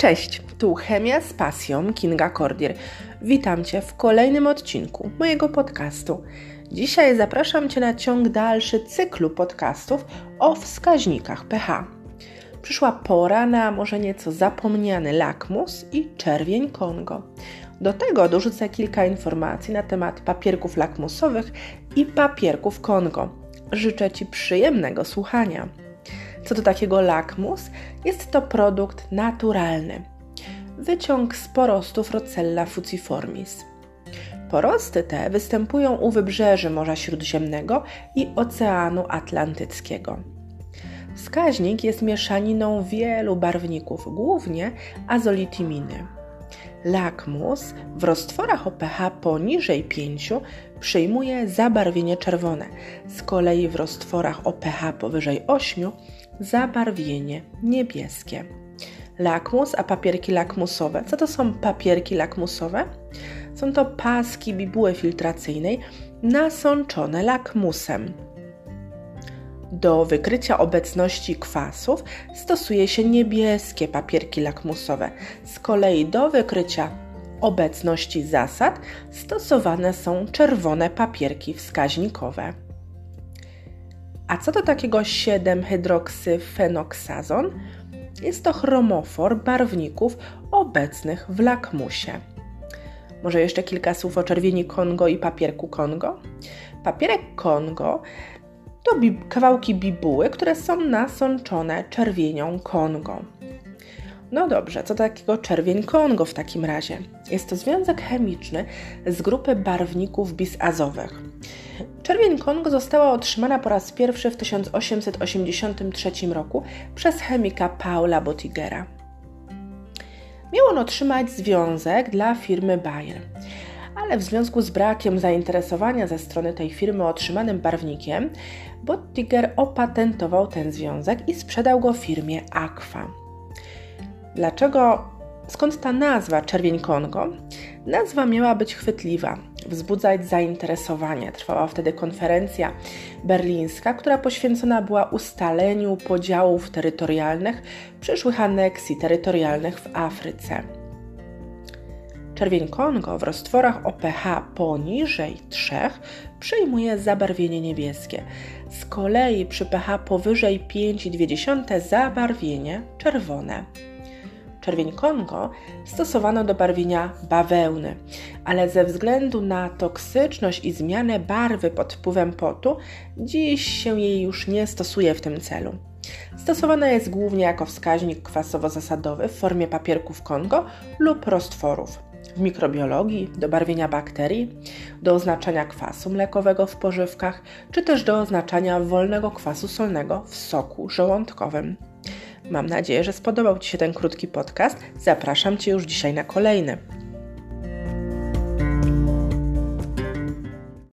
Cześć, tu Chemia z pasją Kinga Cordier. Witam Cię w kolejnym odcinku mojego podcastu. Dzisiaj zapraszam Cię na ciąg dalszy cyklu podcastów o wskaźnikach pH. Przyszła pora na może nieco zapomniany lakmus i czerwień Kongo. Do tego dorzucę kilka informacji na temat papierków lakmusowych i papierków Kongo. Życzę Ci przyjemnego słuchania. Co do takiego lakmus, jest to produkt naturalny. Wyciąg z porostów Rocella fuciformis. Porosty te występują u wybrzeży Morza Śródziemnego i Oceanu Atlantyckiego. Wskaźnik jest mieszaniną wielu barwników, głównie azolitiminy. Lakmus w roztworach o pH poniżej 5 przyjmuje zabarwienie czerwone, z kolei w roztworach o pH powyżej 8 zabarwienie niebieskie. Lakmus, a papierki lakmusowe. Co to są papierki lakmusowe? Są to paski bibuły filtracyjnej nasączone lakmusem. Do wykrycia obecności kwasów stosuje się niebieskie papierki lakmusowe. Z kolei do wykrycia obecności zasad stosowane są czerwone papierki wskaźnikowe. A co to takiego 7-hydroksyfenoksazon? Jest to chromofor barwników obecnych w lakmusie. Może jeszcze kilka słów o czerwieni Kongo i papierku Kongo? Papierek Kongo to kawałki bibuły, które są nasączone czerwienią Kongo. No dobrze, co takiego czerwień Kongo w takim razie? Jest to związek chemiczny z grupy barwników bisazowych. Czerwień Kongo została otrzymana po raz pierwszy w 1883 roku przez chemika Paula Bottigera. Miał on otrzymać związek dla firmy Bayer, ale w związku z brakiem zainteresowania ze strony tej firmy otrzymanym barwnikiem, Bottiger opatentował ten związek i sprzedał go firmie Aqua. Dlaczego? Skąd ta nazwa Czerwień Kongo? Nazwa miała być chwytliwa, wzbudzać zainteresowanie. Trwała wtedy konferencja berlińska, która poświęcona była ustaleniu podziałów terytorialnych, przyszłych aneksji terytorialnych w Afryce. Czerwień Kongo w roztworach o pH poniżej 3 przyjmuje zabarwienie niebieskie. Z kolei przy pH powyżej 5,2 zabarwienie czerwone. Czerwień Kongo stosowano do barwienia bawełny, ale ze względu na toksyczność i zmianę barwy pod wpływem potu, dziś się jej już nie stosuje w tym celu. Stosowana jest głównie jako wskaźnik kwasowo-zasadowy w formie papierków Kongo lub roztworów. Mikrobiologii do barwienia bakterii, do oznaczania kwasu mlekowego w pożywkach, czy też do oznaczania wolnego kwasu solnego w soku żołądkowym. Mam nadzieję, że spodobał Ci się ten krótki podcast. Zapraszam Cię już dzisiaj na kolejny.